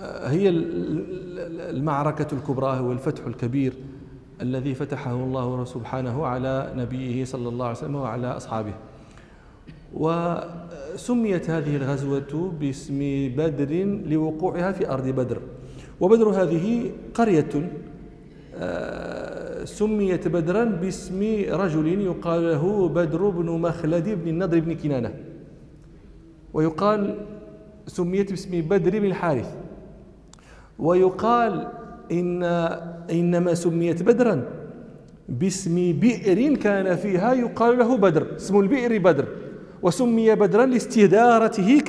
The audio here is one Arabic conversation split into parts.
هي المعركة الكبرى هو الفتح الكبير الذي فتحه الله سبحانه على نبيه صلى الله عليه وسلم وعلى أصحابه. وسميت هذه الغزوة باسم بدر لوقوعها في أرض بدر. وبدر هذه قرية آه، سميت بدرا باسم رجل يقال له بدر بن مخلد بن النضر بن كنانة. ويقال سميت باسم بدر بن الحارث. ويقال إن إنما سميت بدرا. باسم بئر كان فيها يقال له بدر اسم البئر بدر. وسمي بدرا لاستدارته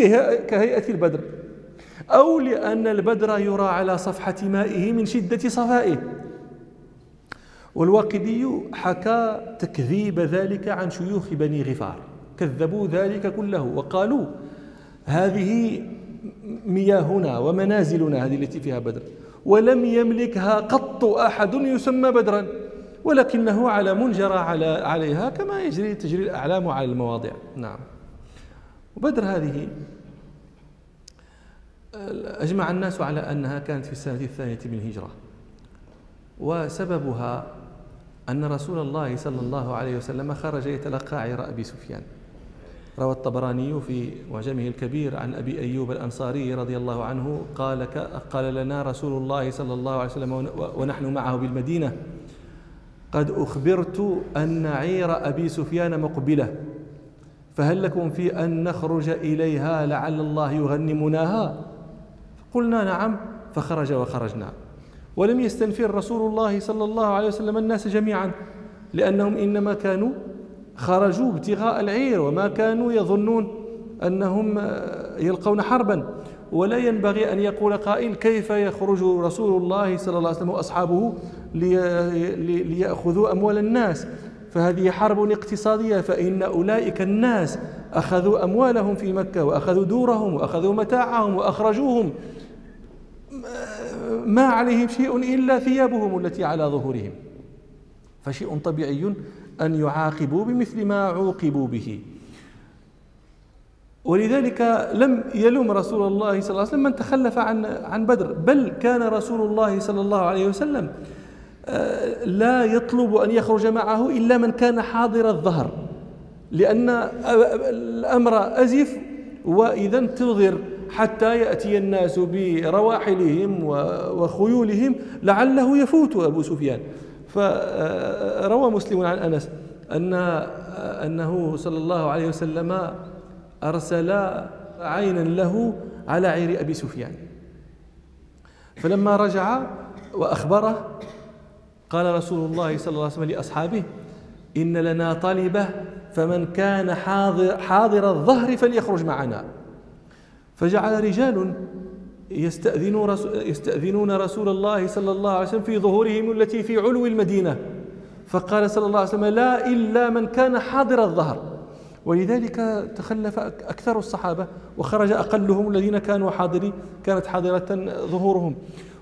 كهيئة البدر. أو لأن البدر يرى على صفحة مائه من شدة صفائه. والواقدي حكى تكذيب ذلك عن شيوخ بني غفار. كذبوا ذلك كله وقالوا هذه مياهنا ومنازلنا هذه التي فيها بدر. ولم يملكها قط أحد يسمى بدرا. ولكنه علم جرى على عليها كما يجري تجري الأعلام على المواضع نعم. وبدر هذه أجمع الناس على أنها كانت في السنة الثانية من الهجرة. وسببها أن رسول الله صلى الله عليه وسلم خرج يتلقى عير أبي سفيان روى الطبراني في معجمه الكبير عن أبي أيوب الأنصاري رضي الله عنه قال قال لنا رسول الله صلى الله عليه وسلم ونحن معه بالمدينة قد أخبرت أن عير أبي سفيان مقبلة فهل لكم في أن نخرج إليها لعل الله يغنمناها؟ قلنا نعم فخرج وخرجنا. ولم يستنفر رسول الله صلى الله عليه وسلم الناس جميعا لأنهم إنما كانوا خرجوا ابتغاء العير وما كانوا يظنون أنهم يلقون حربا. ولا ينبغي أن يقول قائل كيف يخرج رسول الله صلى الله عليه وسلم وأصحابه ليأخذوا أموال الناس؟ فهذه حرب اقتصادية فإن أولئك الناس أخذوا أموالهم في مكة وأخذوا دورهم وأخذوا متاعهم وأخرجوهم. ما عليهم شيء إلا ثيابهم التي على ظهورهم. فشيء طبيعي أن يعاقبوا بمثل ما عوقبوا به. ولذلك لم يلوم رسول الله صلى الله عليه وسلم من تخلف عن عن بدر. بل كان رسول الله صلى الله عليه وسلم آه، لا يطلب أن يخرج معه إلا من كان حاضر الظهر لأن الأمر أزف وإذا انتظر حتى يأتي الناس برواحلهم وخيولهم لعله يفوت أبو سفيان. فروى مسلم عن أنس أن أنه صلى الله عليه وسلم أرسل عينا له على عير أبي سفيان. فلما رجع وأخبره قال رسول الله صلى الله عليه وسلم لأصحابه إن لنا طالبة فمن كان حاضر, حاضر الظهر فليخرج معنا. فجعل رجال يستأذنون رسول, يستأذنون رسول الله صلى الله عليه وسلم في ظهورهم التي في علو المدينة. فقال صلى الله عليه وسلم لا إلا من كان حاضر الظهر. ولذلك تخلف أكثر الصحابة وخرج أقلهم الذين كانوا حاضرين كانت حاضرة ظهورهم.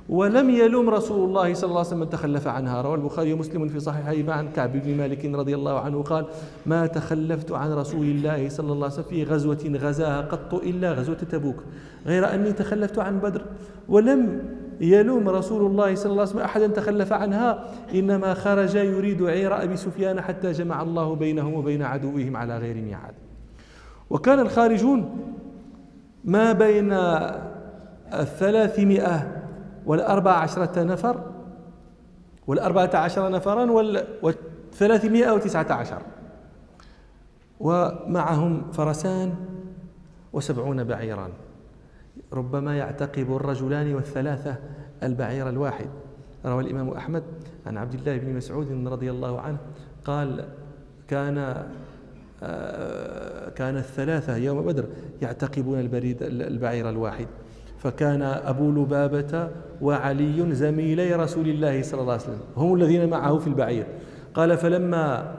ولم يلوم رسول الله صلى الله عليه وسلم من تخلف عنها. روى البخاري ومسلم في صحيحهما عن كعب بن مالك رضي الله عنه قال ما تخلفت عن رسول الله صلى الله عليه وسلم في غزوة غزاها قط إلا غزوة تبوك غير أني تخلفت عن بدر ولم يلوم رسول الله صلى الله عليه وسلم أحدا تخلف عنها إنما خرج يريد عير أبي سفيان حتى جمع الله بينهم وبين عدوهم على غير ميعاد. وكان الخارجون ما بين الثلاثمائة والأربع عشرة نفر والأربعة عشر نفرا والثلاثمائة وتسعة عشر. ومعهم فرسان وسبعون بعيرا. ربما يعتقب الرجلان والثلاثة البعير الواحد. روى الإمام أحمد عن عبد الله بن مسعود رضي الله عنه قال كان آه، كان الثلاثة يوم بدر يعتقبون البريد البعير الواحد. فكان أبو لبابة وعلي زميلي رسول الله صلى الله عليه وسلم هم الذين معه في البعير. قال فلما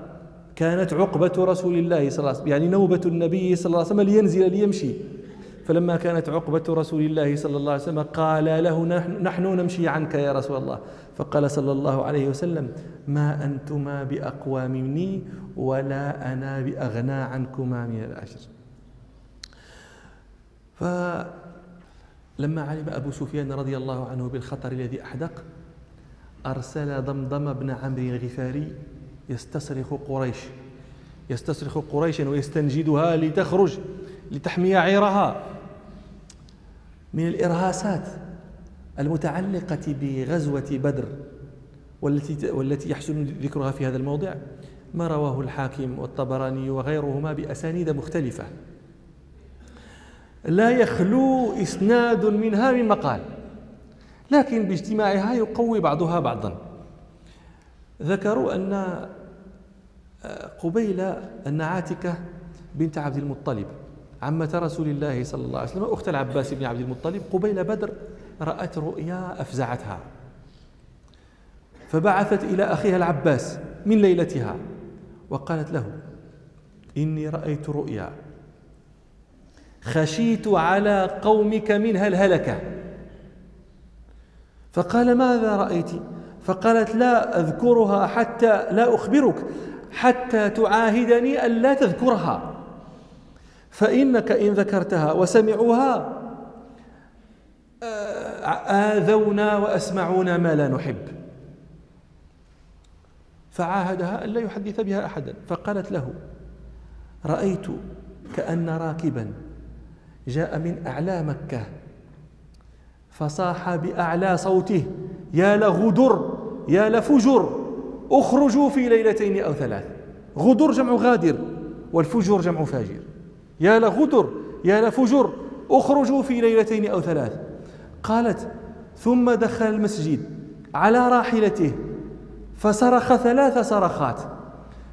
كانت عقبة رسول الله صلى الله عليه وسلم يعني نوبة النبي صلى الله عليه وسلم لينزل ليمشي. فلما كانت عقبة رسول الله صلى الله عليه وسلم قال له نحن نمشي عنك يا رسول الله. فقال صلى الله عليه وسلم ما أنتما بأقوى مني ولا أنا بأغنى عنكما من الأجر ف لما علم أبو سفيان رضي الله عنه بالخطر الذي أحدق أرسل ضمضم بن عمرو الغفاري يستصرخ قريش يستصرخ قريشا ويستنجدها لتخرج لتحمي عيرها. من الإرهاصات المتعلقة بغزوة بدر والتي والتي يحسن ذكرها في هذا الموضع ما رواه الحاكم والطبراني وغيرهما بأسانيد مختلفة. لا يخلو إسناد منها من مقال. لكن باجتماعها يقوي بعضها بعضا. ذكروا أن آه، قبيل أن عاتكة بنت عبد المطلب عمة رسول الله صلى الله عليه وسلم أخت العباس بن عبد المطلب قبيل بدر رأت رؤيا أفزعتها. فبعثت إلى أخيها العباس من ليلتها وقالت له إني رأيت رؤيا. خشيت على قومك منها الهلكة فقال ماذا رأيت؟ فقالت لا أذكرها حتى لا أخبرك حتى تعاهدني أن لا تذكرها. فإنك إن ذكرتها وسمعوها آذونا وأسمعونا ما لا نحب. فعاهدها أن لا يحدث بها أحدا. فقالت له رأيت كأن راكبا. جاء من أعلى مكة. فصاح بأعلى صوته يا لغدر يا لفجر اخرجوا في ليلتين أو ثلاث. غدر جمع غادر والفجر جمع فاجر. يا لغدر يا لفجر اخرجوا في ليلتين أو ثلاث. قالت ثم دخل المسجد على راحلته فصرخ ثلاث صرخات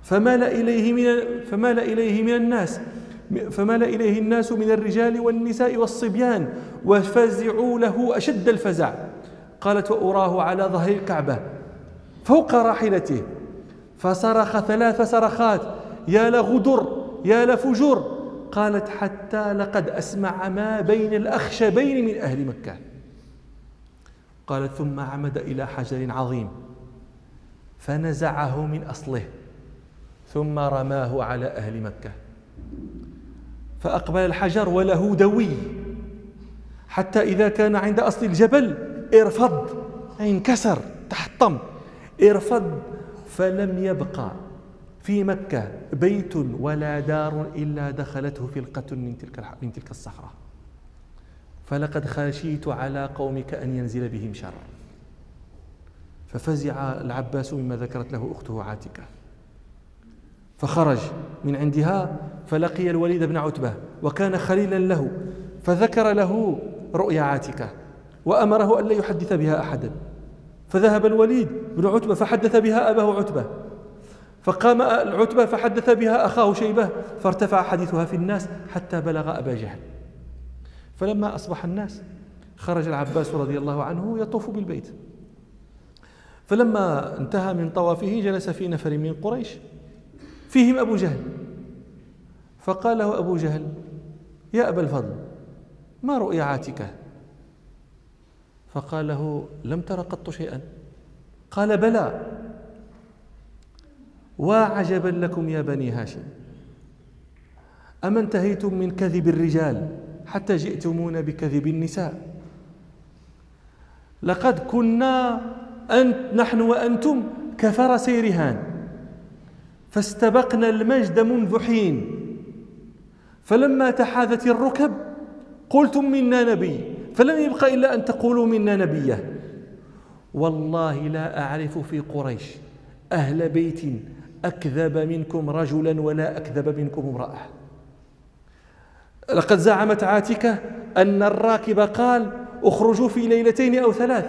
فمال إليه من فمال إليه من الناس فمال إليه الناس من الرجال والنساء والصبيان وفزعوا له أشد الفزع. قالت وأراه على ظهر الكعبة فوق راحلته. فصرخ ثلاث صرخات يا لغدر يا لفجر قالت حتى لقد أسمع ما بين الأخشبين من أهل مكة. قالت ثم عمد إلى حجر عظيم فنزعه من أصله ثم رماه على أهل مكة. فأقبل الحجر وله دوي. حتى إذا كان عند أصل الجبل ارفض. انكسر تحطم. ارفض فلم يبقى في مكة بيت ولا دار إلا دخلته فلقة من تلك من تلك الصخرة فلقد خشيت على قومك أن ينزل بهم شر ففزع العباس مما ذكرت له أخته عاتكة. فخرج من عندها فلقي الوليد بن عتبة وكان خليلا له فذكر له رؤيا عاتكة وأمره أن لا يحدث بها أحدا. فذهب الوليد بن عتبة فحدث بها أباه عتبة. فقام العتبة فحدث بها أخاه شيبة فارتفع حديثها في الناس حتى بلغ أبا جهل. فلما أصبح الناس خرج العباس رضي الله عنه يطوف بالبيت. فلما انتهى من طوافه جلس في نفر من قريش فيهم أبو جهل. فقال له أبو جهل يا أبا الفضل ما رؤيا عاتكة فقال له لم تر قط شيئا. قال بلى. وعجبا لكم يا بني هاشم. أما انتهيتم من كذب الرجال حتى جئتمون بكذب النساء؟ لقد كنا أنت نحن وأنتم كفرسي رهان. فاستبقنا المجد منذ حين. فلما تحاذت الركب قلتم منا نبي فلم يبق إلا أن تقولوا منا نبية. والله لا أعرف في قريش أهل بيت أكذب منكم رجلا ولا أكذب منكم امرأة. لقد زعمت عاتكة أن الراكب قال اخرجوا في ليلتين أو ثلاث.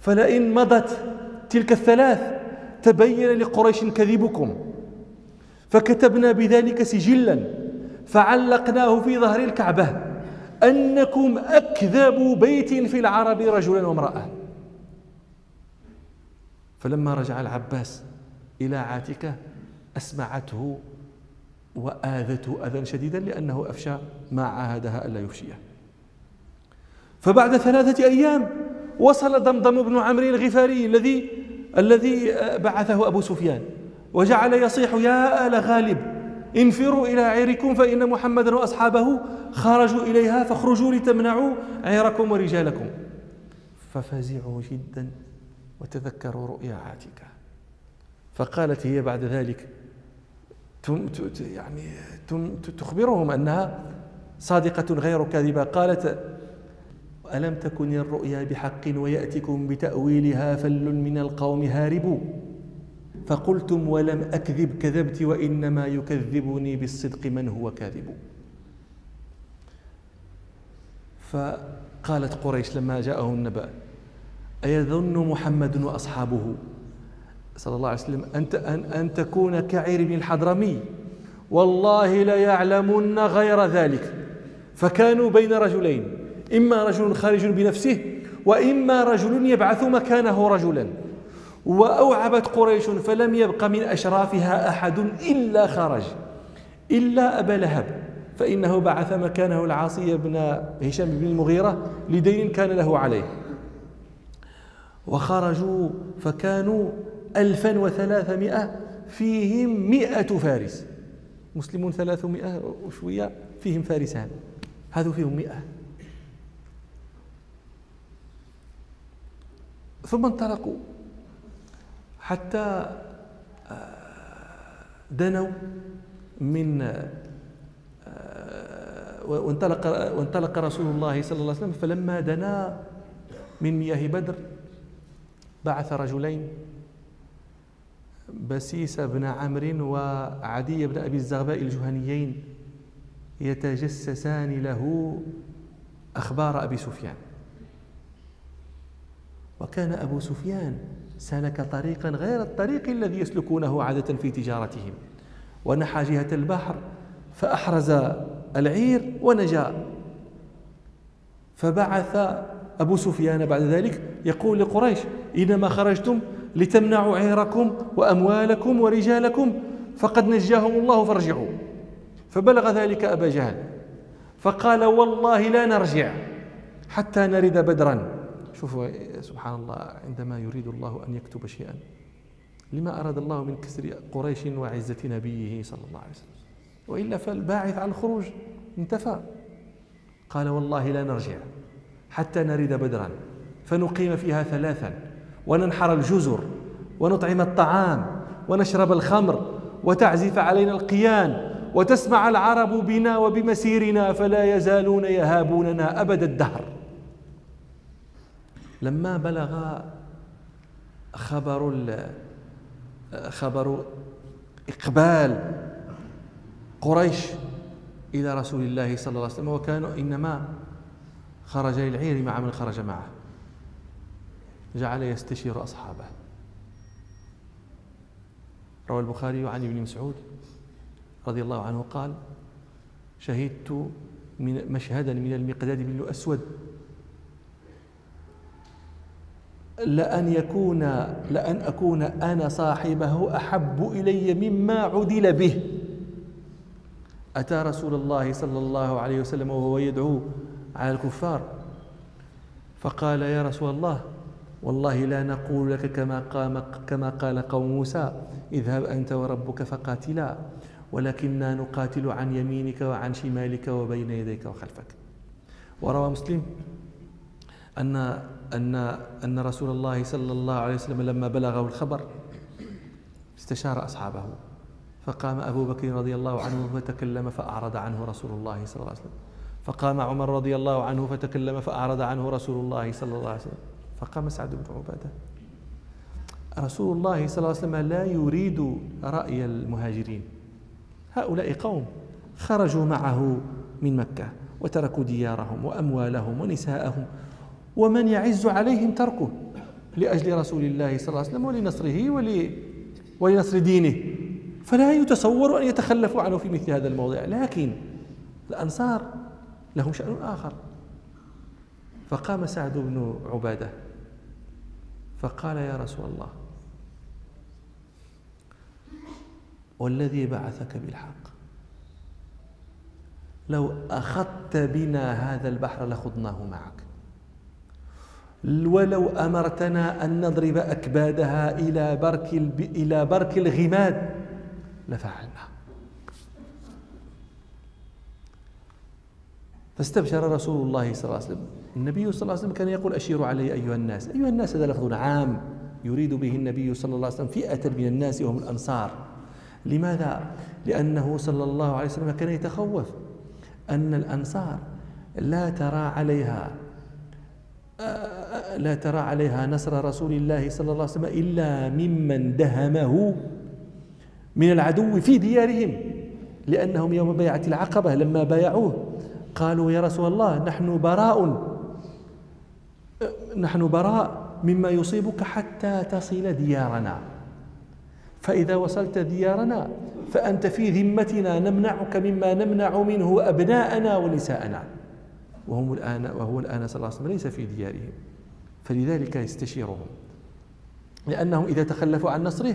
فلئن مضت تلك الثلاث تبين لقريش كذبكم. فكتبنا بذلك سجلا. فعلقناه في ظهر الكعبة. أنكم أكذب بيت في العرب رجلا وامرأة. فلما رجع العباس إلى عاتكة أسمعته وآذته أذى شديدا لأنه أفشى ما عاهدها ألا يفشيه. فبعد ثلاثة أيام وصل ضمضم بن عمرو الغفاري الذي الذي بعثه أبو سفيان وجعل يصيح يا آل غالب انفروا إلى عيركم فإن محمدا وأصحابه خرجوا إليها فاخرجوا لتمنعوا عيركم ورجالكم. ففزعوا جدا وتذكروا رؤيا عاتكة. فقالت هي بعد ذلك يعني تخبرهم أنها صادقة غير كاذبة. قالت ألم تكن الرؤيا بحق ويأتكم بتأويلها؟ فل من القوم هاربوا. فقلتم ولم أكذب كذبت وإنما يكذبني بالصدق من هو كاذب. فقالت قريش لما جاءه النبأ أيظن محمد وأصحابه؟ صلى الله عليه وسلم أن, أن, أن تكون كعير بن الحضرمي؟ والله ليعلمن غير ذلك. فكانوا بين رجلين إما رجل خارج بنفسه وإما رجل يبعث مكانه رجلا. وأوعبت قريش فلم يبق من أشرافها أحد إلا خرج إلا أبا لهب فإنه بعث مكانه العاصي بن هشام بن المغيرة لدين كان له عليه. وخرجوا فكانوا ألفا وثلاثمائة فيهم مئة فارس. مسلمون ثلاثمائة وشوية فيهم فارسان هذو فيهم مئة. ثم انطلقوا. حتى آه، دنوا من آه، وانطلق وانطلق رسول الله صلى الله عليه وسلم فلما دنا من مياه بدر بعث رجلين بسيس بن عمرو وعدي بن أبي الزغباء الجهنيين يتجسسان له أخبار أبي سفيان. وكان أبو سفيان سلك طريقا غير الطريق الذي يسلكونه عادة في تجارتهم. ونحى جهة البحر فأحرز العير ونجا. فبعث أبو سفيان بعد ذلك يقول لقريش إنما خرجتم لتمنعوا عيركم وأموالكم ورجالكم فقد نجاهم الله فارجعوا. فبلغ ذلك أبا جهل فقال والله لا نرجع حتى نرد بدرا. شوفوا سبحان الله عندما يريد الله أن يكتب شيئا لما أراد الله من كسر قريش وعزة نبيه صلى الله عليه وسلم؟ وإلا فالباعث على الخروج انتفى. قال والله لا نرجع حتى نرد بدرا فنقيم فيها ثلاثا وننحر الجزر ونطعم الطعام ونشرب الخمر وتعزف علينا القيان وتسمع العرب بنا وبمسيرنا فلا يزالون يهابوننا أبد الدهر. لما بلغ خبر خبر إقبال قريش إلى رسول الله صلى الله عليه وسلم وكانوا إنما خرج للعير مع من خرج معه. جعل يستشير أصحابه. روى البخاري عن ابن مسعود رضي الله عنه قال شهدت من مشهدا من المقداد بن الأسود لأن يكون لأن أكون أنا صاحبه أحب إلي مما عدل به. أتى رسول الله صلى الله عليه وسلم وهو يدعو على الكفار. فقال يا رسول الله والله لا نقول لك كما قام كما قال قوم موسى اذهب أنت وربك فقاتلا ولكننا نقاتل عن يمينك وعن شمالك وبين يديك وخلفك. وروى مسلم أن أن أن رسول الله صلى الله عليه وسلم لما بلغه الخبر استشار أصحابه فقام أبو بكر رضي الله عنه فتكلم فأعرض عنه رسول الله صلى الله عليه وسلم. فقام عمر رضي الله عنه فتكلم فأعرض عنه رسول الله صلى الله عليه وسلم. فقام سعد بن عبادة. رسول الله صلى الله عليه وسلم لا يريد رأي المهاجرين. هؤلاء قوم خرجوا معه من مكة وتركوا ديارهم وأموالهم ونساءهم. ومن يعز عليهم تركه لأجل رسول الله صلى الله عليه وسلم ولنصره ولنصر دينه. فلا يتصور أن يتخلفوا عنه في مثل هذا الموضع. لكن الأنصار لهم شأن آخر. فقام سعد بن عبادة فقال يا رسول الله والذي بعثك بالحق لو أخذت بنا هذا البحر لخضناه معك. ولو أمرتنا أن نضرب أكبادها إلى برك, إلى برك الغماد لفعلنا. فاستبشر رسول الله صلى الله عليه وسلم. النبي صلى الله عليه وسلم كان يقول أشيروا علي أيها الناس. أيها الناس هذا لفظ عام يريد به النبي صلى الله عليه وسلم. فئة من الناس وهم الأنصار. لماذا؟ لأنه صلى الله عليه وسلم كان يتخوف أن الأنصار لا ترى عليها آه، لا ترى عليها نصر رسول الله صلى الله عليه وسلم إلا ممن دهمه من العدو في ديارهم لأنهم يوم بيعة العقبة لما بايعوه قالوا يا رسول الله نحن براء نحن براء مما يصيبك حتى تصل ديارنا. فإذا وصلت ديارنا فأنت في ذمتنا نمنعك مما نمنع منه أبناءنا ونساءنا. وهم الآن وهو الآن صلى الله عليه وسلم ليس في ديارهم. فلذلك يستشيرهم. لأنهم إذا تخلفوا عن نصره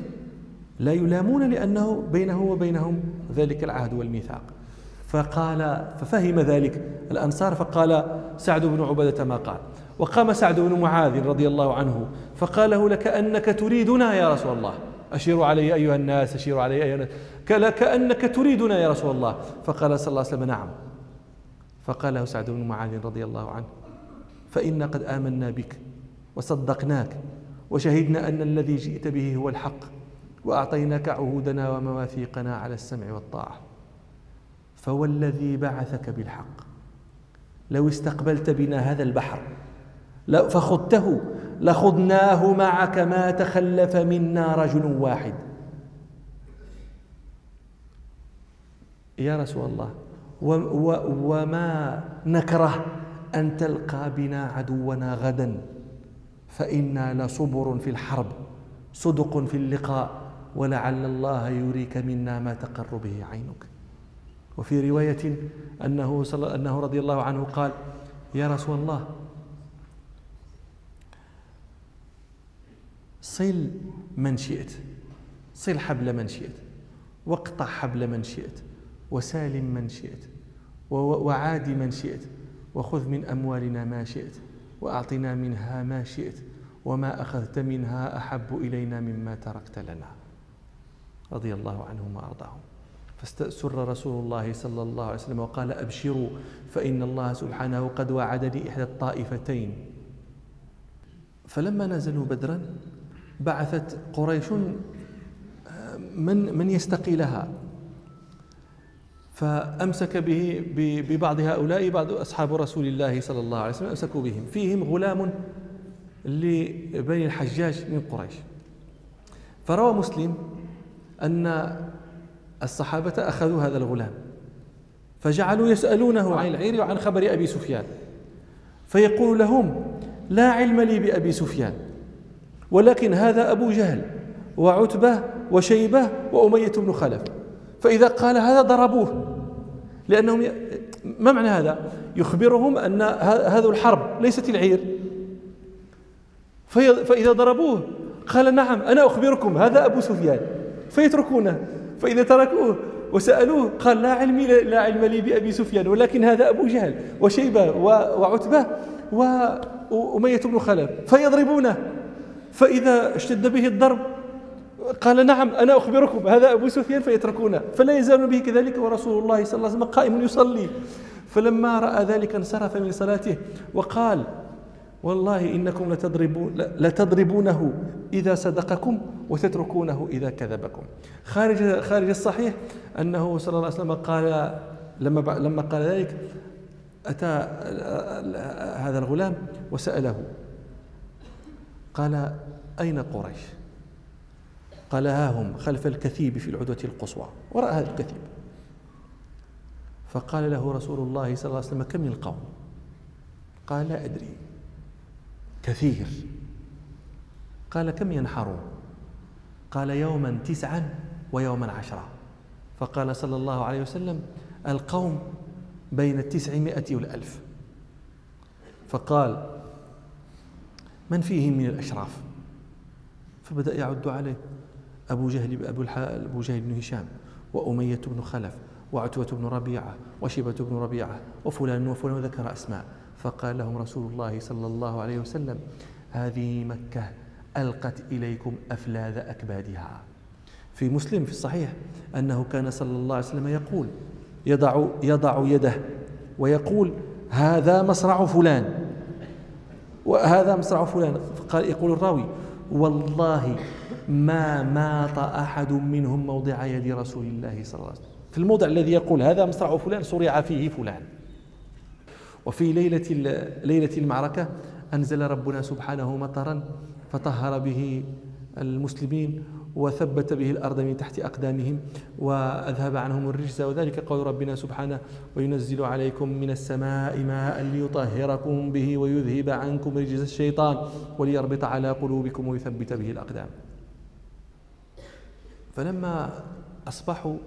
لا يلامون لأنه بينه وبينهم ذلك العهد والميثاق. فقال ففهم ذلك الأنصار فقال سعد بن عبادة ما قال. وقام سعد بن معاذ رضي الله عنه فقال له لكأنك تريدنا يا رسول الله. أشيروا علي أيها الناس أشيروا علي أيها الناس. كأنك تريدنا يا رسول الله. فقال صلى الله عليه وسلم نعم. فقال له سعد بن معاذ رضي الله عنه فإنا قد آمنا بك. وصدقناك وشهدنا أن الذي جئت به هو الحق وأعطيناك عهودنا ومواثيقنا على السمع والطاعة. فوالذي بعثك بالحق. لو استقبلت بنا هذا البحر فخذته لخذناه معك ما تخلف منا رجل واحد. يا رسول الله وما نكره أن تلقى بنا عدونا غدا؟ فإنا لصبر في الحرب صدق في اللقاء ولعل الله يريك منا ما تقر به عينك. وفي رواية أنه, صلى أنه رضي الله عنه قال يا رسول الله صل من شئت صل حبل من شئت واقطع حبل من شئت وسالم من شئت وعاد من شئت وخذ من أموالنا ما شئت. وأعطنا منها ما شئت وما أخذت منها أحب إلينا مما تركت لنا. رضي الله عنهم وأرضاهم. فاستأسر رسول الله صلى الله عليه وسلم وقال أبشروا فإن الله سبحانه قد وعدني إحدى الطائفتين. فلما نزلوا بدرا بعثت قريش من من يستقي لها؟ فأمسك به ببعض هؤلاء بعض أصحاب رسول الله صلى الله عليه وسلم أمسكوا بهم. فيهم غلام لبني الحجاج من قريش. فروى مسلم أن الصحابة أخذوا هذا الغلام فجعلوا يسألونه عن العير وعن خبر أبي سفيان. فيقول لهم لا علم لي بأبي سفيان ولكن هذا أبو جهل وعتبة وشيبة وأمية بن خلف. فإذا قال هذا ضربوه. لأنهم. ما معنى هذا يخبرهم أن هذه الحرب ليست العير. فإذا ضربوه قال نعم أنا أخبركم هذا أبو سفيان فيتركونه فإذا تركوه وسألوه قال لا علمي لا علم لي بأبي سفيان ولكن هذا أبو جهل وشيبة وعتبة وأمية بن خلف فيضربونه فإذا اشتد به الضرب قال نعم أنا أخبركم هذا أبو سفيان فيتركونه فلا يزال به كذلك ورسول الله صلى الله عليه وسلم قائم يصلي فلما رأى ذلك انصرف من صلاته وقال والله إنكم لتضربون لتضربونه إذا صدقكم وتتركونه إذا كذبكم. خارج خارج الصحيح أنه صلى الله عليه وسلم قال لما لما قال ذلك أتى هذا الغلام وسأله قال أين قريش؟ قال ها هم خلف الكثيب في العدوة القصوى وراء هذا الكثيب. فقال له رسول الله صلى الله عليه وسلم كم القوم قال لا أدري. كثير. قال كم ينحرون؟ قال يوما تسعا ويوما عشرة فقال صلى الله عليه وسلم القوم بين التسعمائة والألف. فقال من فيهم من الأشراف؟ فبدأ يعد عليه. أبو جهل أبو, أبو جهل بن هشام وأمية بن خلف وعتبة بن ربيعة وشيبة بن ربيعة وفلان وفلان وذكر أسماء. فقال لهم رسول الله صلى الله عليه وسلم هذه مكة ألقت إليكم أفلاذ أكبادها. في مسلم في الصحيح أنه كان صلى الله عليه وسلم يقول يضع, يضع يده ويقول هذا مصرع فلان. وهذا مصرع فلان قال يقول الراوي والله ما مات أحد منهم موضع يد رسول الله صلى الله عليه وسلم. في الموضع الذي يقول هذا مصرع فلان صرع فيه فلان. وفي ليلة ليلة المعركة أنزل ربنا سبحانه مطرا فطهر به المسلمين وثبت به الأرض من تحت أقدامهم وأذهب عنهم الرجس وذلك قول ربنا سبحانه وينزل عليكم من السماء ماء ليطهركم به ويذهب عنكم رجز الشيطان وليربط على قلوبكم ويثبت به الأقدام. فلما أصبحوا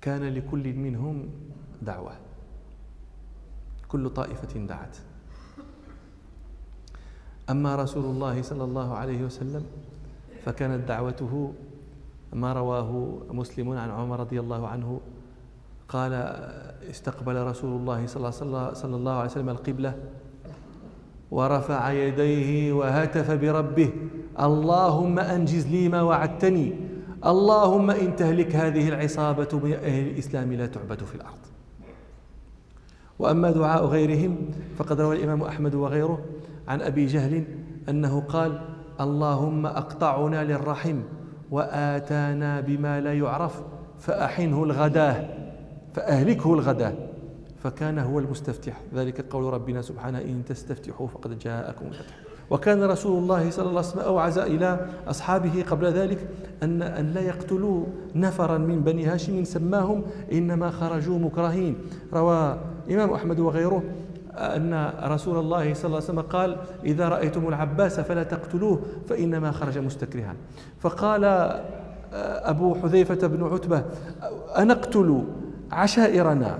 كان لكل منهم دعوة. كل طائفة دعت. أما رسول الله صلى الله عليه وسلم فكانت دعوته ما رواه مسلم عن عمر رضي الله عنه قال استقبل رسول الله صلى الله عليه وسلم القبلة ورفع يديه وهتف بربه. اللهم أنجز لي ما وعدتني. اللهم إن تهلك هذه العصابة من أهل الإسلام لا تعبد في الأرض. وأما دعاء غيرهم فقد روى الإمام أحمد وغيره عن أبي جهل أنه قال اللهم أقطعنا للرحم وآتانا بما لا يعرف فأحنه الغداة فأهلكه الغداة. فكان هو المستفتح. ذلك قول ربنا سبحانه إن تستفتحوا فقد جاءكم الفتح وكان رسول الله صلى الله عليه وسلم أوعز إلى أصحابه قبل ذلك أن, أن لا يقتلوا نفرا من بني هاشم سماهم إنما خرجوا مكرهين. روى إمام أحمد وغيره أن رسول الله صلى الله عليه وسلم قال إذا رأيتم العباس فلا تقتلوه فإنما خرج مستكرها. فقال أبو حذيفة بن عتبة أنقتل عشائرنا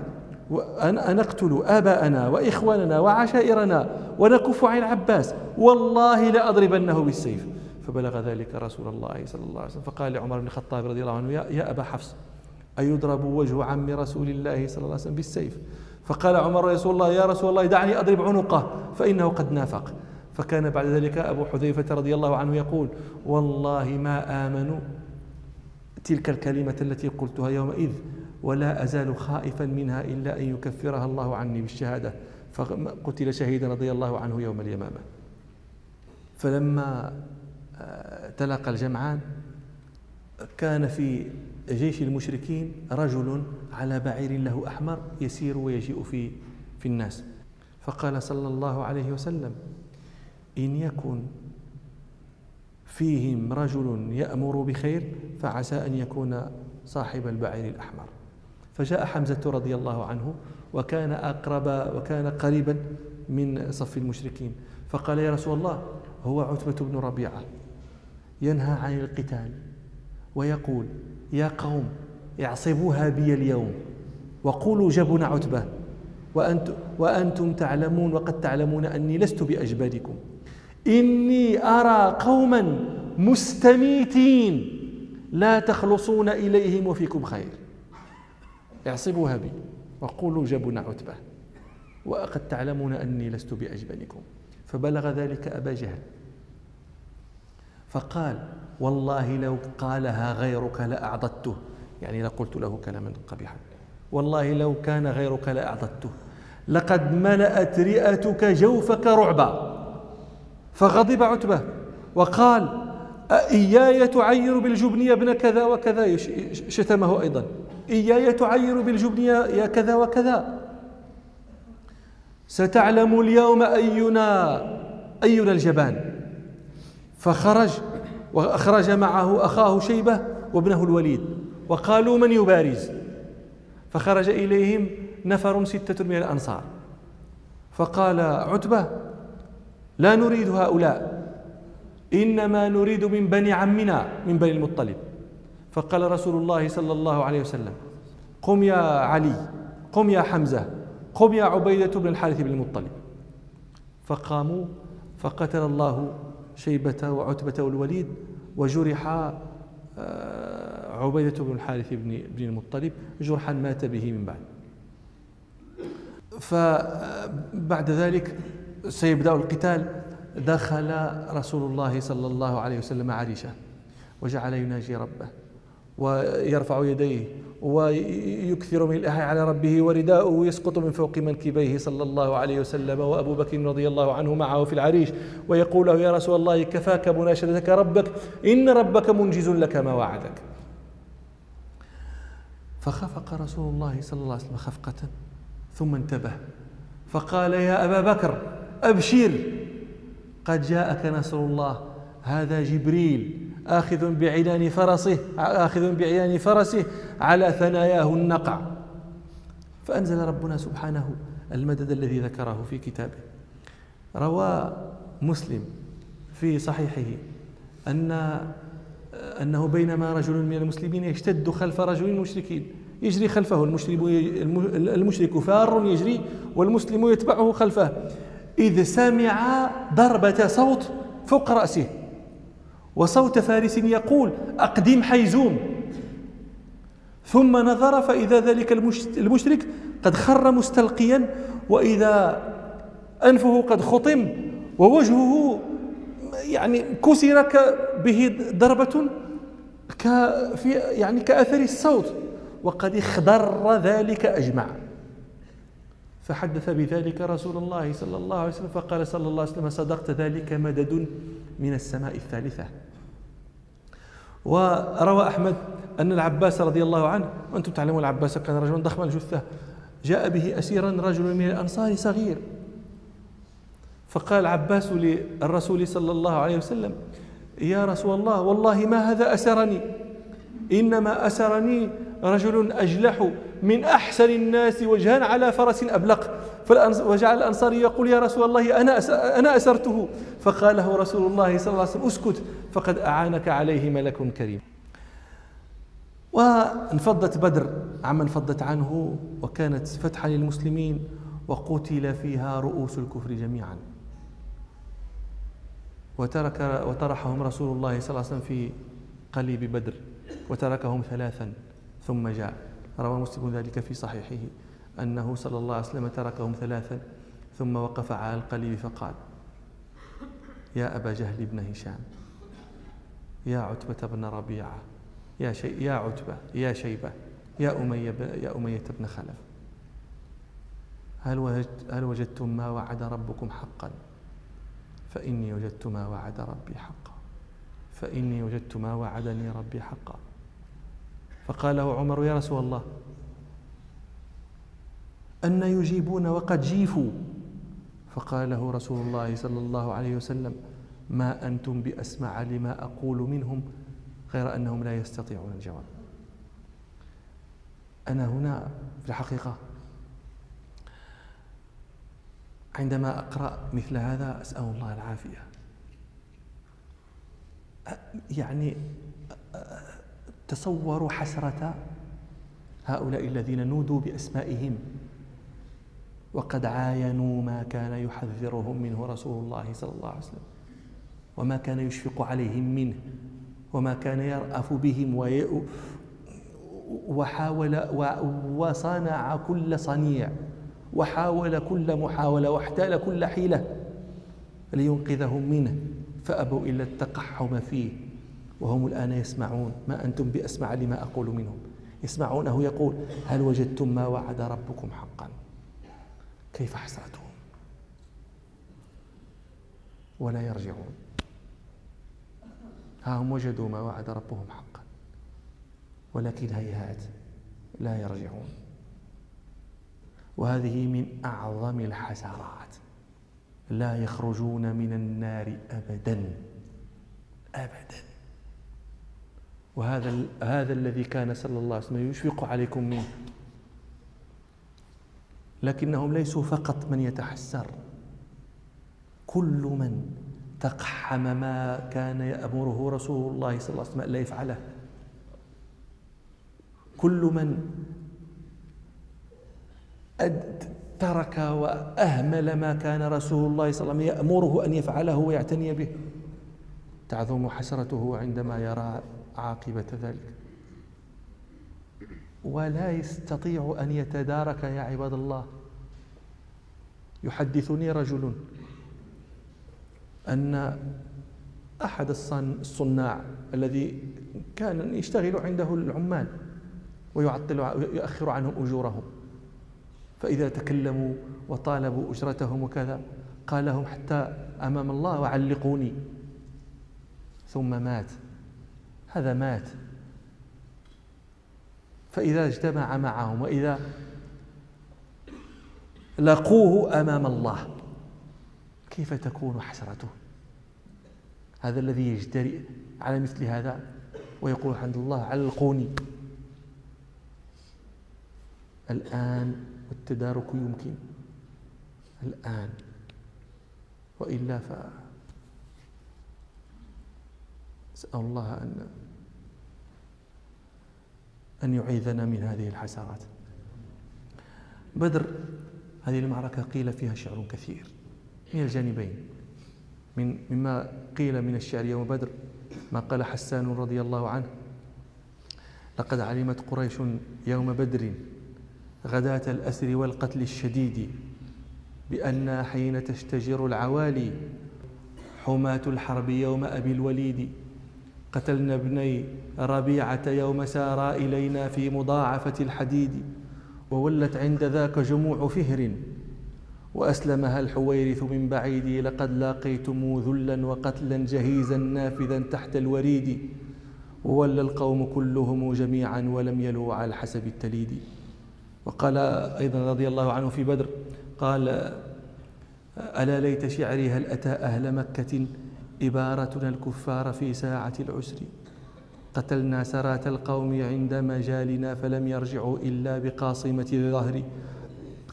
أنقتل آباءنا وإخواننا وعشائرنا ونكف عن العباس. والله لأضربنه بالسيف. فبلغ ذلك رسول الله صلى الله عليه وسلم. فقال لعمر بن الخطاب رضي الله عنه يا أبا حفص أيضرب وجه عم رسول الله صلى الله عليه وسلم بالسيف؟ فقال عمر رسول الله يا رسول الله دعني أضرب عنقه فإنه قد نافق. فكان بعد ذلك أبو حذيفة رضي الله عنه يقول والله ما آمنوا تلك الكلمة التي قلتها يومئذ. ولا أزال خائفا منها إلا أن يكفرها الله عني بالشهادة. فقتل شهيدا رضي الله عنه يوم اليمامة. فلما آه، تلاقى الجمعان كان في جيش المشركين رجل على بعير له أحمر يسير ويجيء في في الناس. فقال صلى الله عليه وسلم إن يكن فيهم رجل يأمر بخير فعسى أن يكون صاحب البعير الأحمر. فجاء حمزة رضي الله عنه وكان أقرب وكان قريبا من صف المشركين. فقال يا رسول الله هو عتبة بن ربيعة ينهى عن القتال ويقول يا قوم اعصبوها بي اليوم وقولوا جبنا عتبة وأنت وأنتم تعلمون وقد تعلمون أني لست بأجبادكم. إني أرى قوما مستميتين لا تخلصون إليهم وفيكم خير. اعصبوها بي وقولوا جبنا عتبة. وقد تعلمون أني لست بأجبنكم. فبلغ ذلك أبا جهل. فقال والله لو قالها غيرك لأعضدته. يعني لقلت له كلاما قبيحا والله لو كان غيرك لأعضدته. لقد ملأت رئتك جوفك رعبا. فغضب عتبة وقال إياي تعير بالجبن ابن كذا وكذا. شتمه أيضا. إياي تعير بالجبن يا كذا وكذا. ستعلم اليوم أينا أينا الجبان. فخرج وأخرج معه أخاه شيبة وابنه الوليد. وقالوا من يبارز؟ فخرج إليهم نفر ستة من الأنصار. فقال عتبة لا نريد هؤلاء إنما نريد من بني عمنا من بني المطلب. فقال رسول الله صلى الله عليه وسلم قم يا علي قم يا حمزة قم يا عبيدة بن الحارث بن المطلب. فقاموا فقتل الله شيبة وعتبة والوليد وجرح آه، عبيدة بن الحارث بن المطلب جرحا مات به من بعد. فبعد ذلك سيبدأ القتال. دخل رسول الله صلى الله عليه وسلم عريشة وجعل يناجي ربه. ويرفع يديه ويكثر من الإحياء على ربه ورداؤه يسقط من فوق منكبيه صلى الله عليه وسلم. وأبو بكر رضي الله عنه معه في العريش ويقول له يا رسول الله كفاك مناشدتك ربك إن ربك منجز لك ما وعدك. فخفق رسول الله صلى الله عليه وسلم خفقة ثم انتبه فقال يا أبا بكر أبشر قد جاءك نصر الله هذا جبريل آخذ بعنان فرسه آخذ بعنان فرسه على ثناياه النقع. فأنزل ربنا سبحانه المدد الذي ذكره في كتابه. روى مسلم في صحيحه أن أنه بينما رجل من المسلمين يشتد خلف رجل مشركين. يجري خلفه المشرك فار يجري والمسلم يتبعه خلفه. إذ سمع ضربة صوت فوق رأسه. وصوت فارس يقول أقدم حيزوم. ثم نظر فإذا ذلك المشرك قد خر مستلقيا وإذا أنفه قد خطم ووجهه يعني كسر به ضربة يعني كأثر الصوت وقد اخضر ذلك أجمع فحدث بذلك رسول الله صلى الله عليه وسلم فقال صلى الله عليه وسلم صدقت ذلك مدد من السماء الثالثة. وروى أحمد أن العباس رضي الله عنه وأنتم تعلمون العباس كان رجلا ضخم الجثة جاء به أسيرا رجل من الأنصار صغير. فقال العباس للرسول صلى الله عليه وسلم يا رسول الله والله ما هذا أسرني إنما أسرني رجل أجلح من أحسن الناس وجها على فرس أبلق. وجعل الأنصاري يقول يا رسول الله أنا أنا أسرته. فقال له رسول الله صلى الله عليه وسلم أسكت فقد أعانك عليه ملك كريم. وانفضت بدر عما انفضت عنه وكانت فتحا للمسلمين وقتل فيها رؤوس الكفر جميعا. وترك وطرحهم رسول الله صلى الله عليه وسلم في قليب بدر وتركهم ثلاثا. ثم جاء. روى مسلم ذلك في صحيحه أنه صلى الله عليه وسلم تركهم ثلاثا ثم وقف على القليب فقال يا أبا جهل بن هشام يا عتبة بن ربيعة يا شي يا عتبة يا شيبة يا أمية يا أمية بن خلف هل وجدت هل وجدتم ما وعد ربكم حقا؟ فإني وجدت ما وعد ربي حقا فإني وجدت ما وعدني ربي حقا. فقال له عمر يا رسول الله أن يجيبون وقد جيفوا. فقال له رسول الله صلى الله عليه وسلم ما أنتم بأسمع لما أقول منهم غير أنهم لا يستطيعون الجواب. أنا هنا في الحقيقة عندما أقرأ مثل هذا أسأل الله العافية. يعني تصوروا حسرة هؤلاء الذين نودوا بأسمائهم وقد عاينوا ما كان يحذرهم منه رسول الله صلى الله عليه وسلم وما كان يشفق عليهم منه وما كان يرأف بهم وحاول وصنع كل صنيع وحاول كل محاولة واحتال كل حيلة لينقذهم منه فأبوا إلا التقحم فيه وهم الآن يسمعون ما أنتم بأسمع لما أقول منهم. يسمعونه يقول هل وجدتم ما وعد ربكم حقا؟ كيف حسرتهم؟ ولا يرجعون. ها هم وجدوا ما وعد ربهم حقا ولكن هيهات لا يرجعون. وهذه من أعظم الحسرات. لا يخرجون من النار أبدا أبدا. وهذا هذا الذي كان صلى الله عليه وسلم يشفق عليكم منه. لكنهم ليسوا فقط من يتحسر. كل من تقحم ما كان يأمره رسول الله صلى الله عليه وسلم لا يفعله. كل من ترك وأهمل ما كان رسول الله صلى الله عليه وسلم يأمره أن يفعله ويعتني به. تعظم حسرته عندما يرى عاقبة ذلك. ولا يستطيع أن يتدارك يا عباد الله. يحدثني رجل أن أحد الصناع الذي كان يشتغل عنده العمال ويعطل ويؤخر عنهم أجورهم. فإذا تكلموا وطالبوا أجرتهم وكذا قال لهم حتى أمام الله وعلقوني ثم مات. هذا مات. فإذا اجتمع معهم وإذا لقوه أمام الله كيف تكون حسرته؟ هذا الذي يجترئ على مثل هذا ويقول الحمد لله علقوني. الآن والتدارك يمكن. الآن. وإلا ف أسأل الله أن أن يعيذنا من هذه الحسرات. بدر هذه المعركة قيل فيها شعر كثير من الجانبين. من مما قيل من الشعر يوم بدر ما قال حسان رضي الله عنه لقد علمت قريش يوم بدر غداة الأسر والقتل الشديد بأن حين تشتجر العوالي حماة الحرب يوم أبي الوليد قتلنا ابني ربيعة يوم سارا إلينا في مضاعفة الحديد وولت عند ذاك جموع فهر وأسلمها الحويرث من بعيد لقد لاقيتم ذلا وقتلا جهيزا نافذا تحت الوريد وولى القوم كلهم جميعا ولم يلوا على حسب التليد. وقال أيضا رضي الله عنه في بدر قال ألا ليت شعري هل أتى أهل مكة؟ إبارتنا الكفار في ساعة العسر. قتلنا سرات القوم عند مجالنا فلم يرجعوا إلا بقاصمة الظهر.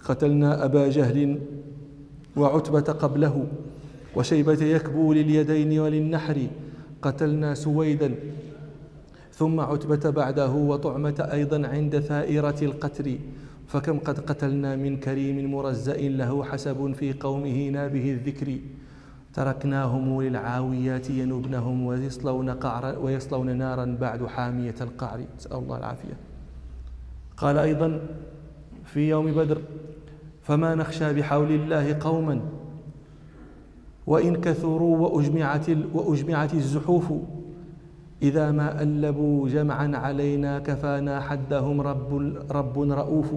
قتلنا أبا جهل وعتبة قبله وشيبة يكبو لليدين وللنحر. قتلنا سويدا ثم عتبة بعده وطعمة أيضا عند ثائرة القتر. فكم قد قتلنا من كريم مرزأ له حسب في قومه نابه الذكر. تركناهم للعاويات ينبنهم ويصلون, قعر ويصلون نارا بعد حامية القعر. نسأل الله العافية. قال أيضا في يوم بدر فما نخشى بحول الله قوما وإن كثروا وأجمعت, وأجمعت الزحوف إذا ما ألبوا جمعا علينا كفانا حدهم رب, رب رؤوف.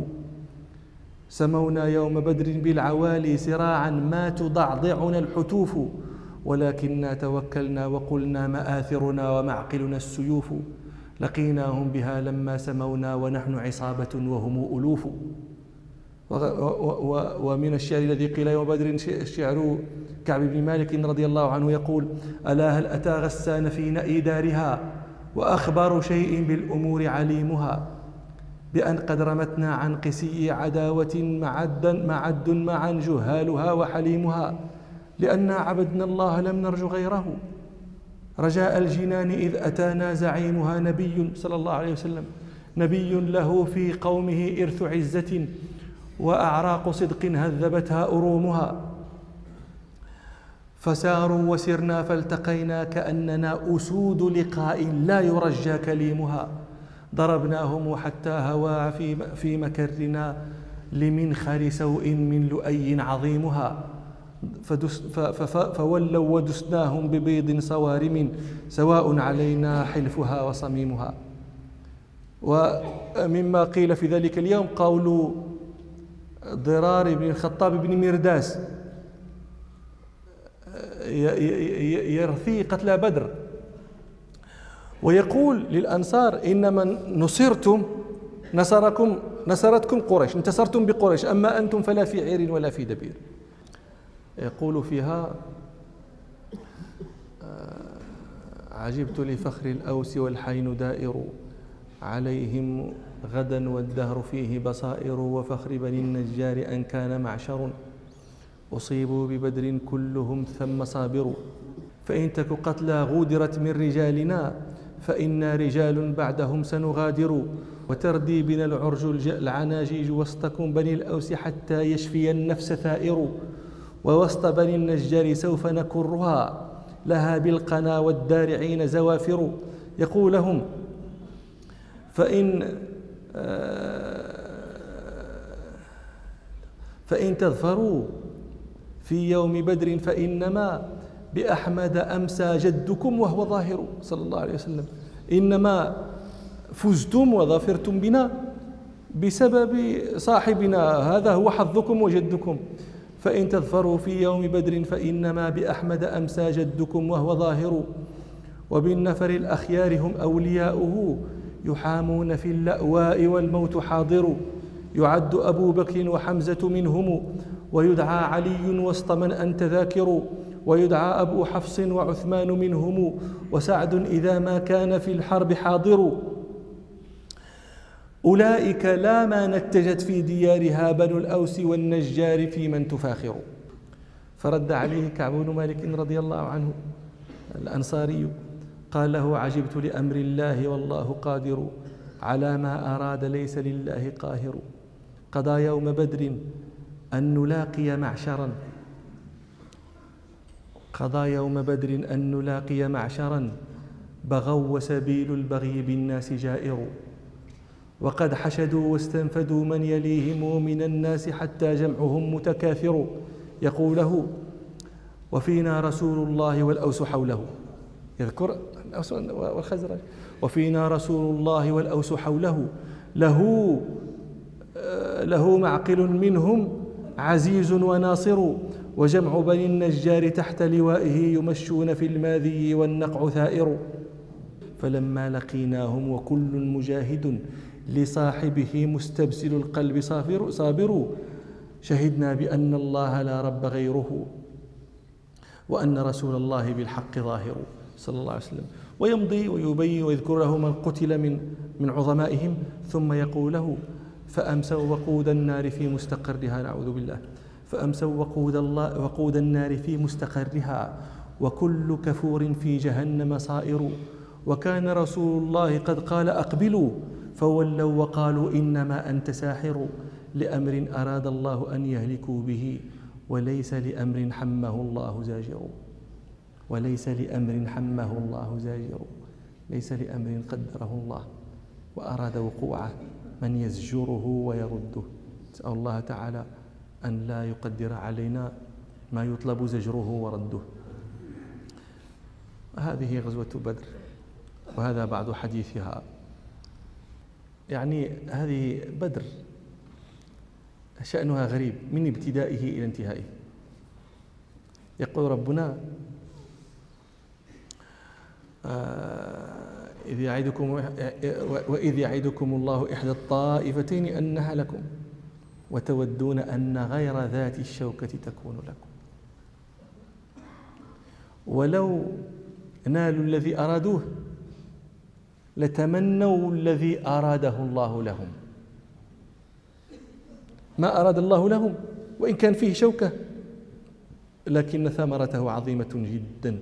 سمونا يوم بدر بالعوالي سراعا ما تضعضعنا الحتوف ولكننا توكلنا وقلنا مآثرنا ومعقلنا السيوف. لقيناهم بها لما سمونا ونحن عصابة وهم ألوف. ومن الشعر الذي قيل يوم بدر شعر كعب بن مالك رضي الله عنه يقول ألا هل أتى غسان في نأي دارها؟ وأخبر شيء بالأمور عليمها. بأن قد رمتنا عن قسي عداوة معدا معد معا جهالها وحليمها لأنا عبدنا الله لم نرج غيره. رجاء الجنان إذ أتانا زعيمها نبي صلى الله عليه وسلم. نبي له في قومه إرث عزة وأعراق صدق هذبتها أرومها. فساروا وسرنا فالتقينا كأننا أسود لقاء لا يرجى كليمها. ضربناهم حتى هوا في في مكرنا لمنخر سوء من لؤي عظيمها. فدس فولوا ودسناهم ببيض صوارم سواء علينا حلفها وصميمها. ومما قيل في ذلك اليوم قول ضرار بن الخطاب بن مرداس يرثي قتلى بدر. ويقول للأنصار إنما نصرتم نصركم نصرتكم قريش انتصرتم بقريش أما أنتم فلا في عير ولا في دبير. يقول فيها آه، عجبت لفخر الأوس والحين دائر عليهم غدا والدهر فيه بصائر وفخر بني النجار أن كان معشر. أصيبوا ببدر كلهم ثم صابر فإن تك قتلى غودرت من رجالنا. فإنا رجال بعدهم سنغادر وتردي بنا العرج العناجيج وسطكم بني الأوس حتى يشفي النفس ثائر ووسط بني النجار سوف نكرها لها بالقنا والدارعين زوافر. يقول لهم فإن فإن تظفروا في يوم بدر فإنما بأحمد أمسى جدكم وهو ظاهر صلى الله عليه وسلم. إنما فزتم وظفرتم بنا بسبب صاحبنا هذا هو حظكم وجدكم. فإن تظفروا في يوم بدر فإنما بأحمد أمسى جدكم وهو ظاهر. وبالنفر الأخيار هم أولياؤه يحامون في اللأواء والموت حاضر. يعد أبو بكر وحمزة منهم ويدعى علي وسط من أنت ذاكر. ويدعى أبو حفص وعثمان منهم وسعد إذا ما كان في الحرب حاضر. أولئك لا ما نتجت في ديارها بنو الأوس والنجار في من تفاخر. فرد عليه كعب بن مالك رضي الله عنه الأنصاري قال له عجبت لأمر الله والله قادر على ما أراد ليس لله قاهر. قضى يوم بدر أن نلاقي معشرا قضى يوم بدر أن نلاقي معشرا بغوا وسبيل البغي بالناس جائر. وقد حشدوا واستنفدوا من يليهم من الناس حتى جمعهم متكاثر. يقول له وفينا رسول الله والأوس حوله. يذكر الأوس والخزرج. وفينا رسول الله والأوس حوله. له له معقل منهم عزيز وناصر. وجمع بني النجار تحت لوائه يمشون في الماذي والنقع ثائر. فلما لقيناهم وكل مجاهد لصاحبه مستبسل القلب صابر, صابر شهدنا بأن الله لا رب غيره وأن رسول الله بالحق ظاهر صلى الله عليه وسلم. ويمضي ويبين ويذكر له من قتل من من عظمائهم ثم يقول له فأمسوا وقود النار في مستقرها نعوذ بالله. فأمسوا وقود الله وقود النار في مستقرها وكل كفور في جهنم صائر. وكان رسول الله قد قال أقبلوا فولوا وقالوا إنما أنت ساحر. لأمر أراد الله أن يهلكوا به وليس لأمر حمه الله زاجر. وليس لأمر حمه الله زاجر. ليس لأمر قدره الله. وأراد وقوعه من يزجره ويرده. نسأل الله تعالى أن لا يقدر علينا ما يطلب زجره ورده. هذه غزوة بدر وهذا بعض حديثها. يعني هذه بدر شأنها غريب من ابتدائه إلى انتهائه. يقول ربنا آه، إذ يعدكم وإذ يعدكم الله إحدى الطائفتين أنها لكم. وتودون أن غير ذات الشوكة تكون لكم. ولو نالوا الذي أرادوه لتمنوا الذي أراده الله لهم. ما أراد الله لهم وإن كان فيه شوكة لكن ثمرته عظيمة جدا.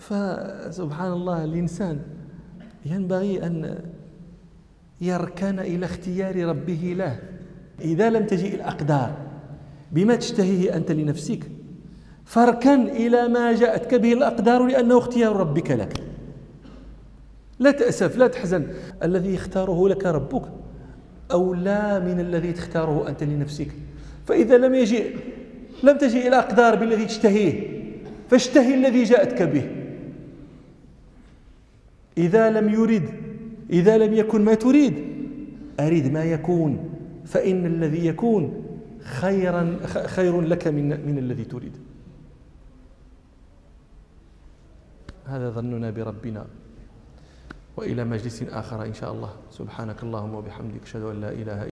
فسبحان الله الإنسان ينبغي أن يركن إلى اختيار ربه له. إذا لم تجئ الأقدار بما تشتهيه أنت لنفسك فاركن إلى ما جاءتك به الأقدار لأنه اختيار ربك لك. لا تأسف لا تحزن. الذي يختاره لك ربك أولى من الذي تختاره أنت لنفسك. فإذا لم يجئ لم تجئ إلى أقدار بالذي تشتهيه فاشتهي الذي جاءتك به. إذا لم يرد إذا لم يكن ما تريد أريد ما يكون. فإن الذي يكون خيرا خير لك من من الذي تريد. هذا ظننا بربنا. وإلى مجلس آخر إن شاء الله. سبحانك اللهم وبحمدك أشهد أن لا إله إلا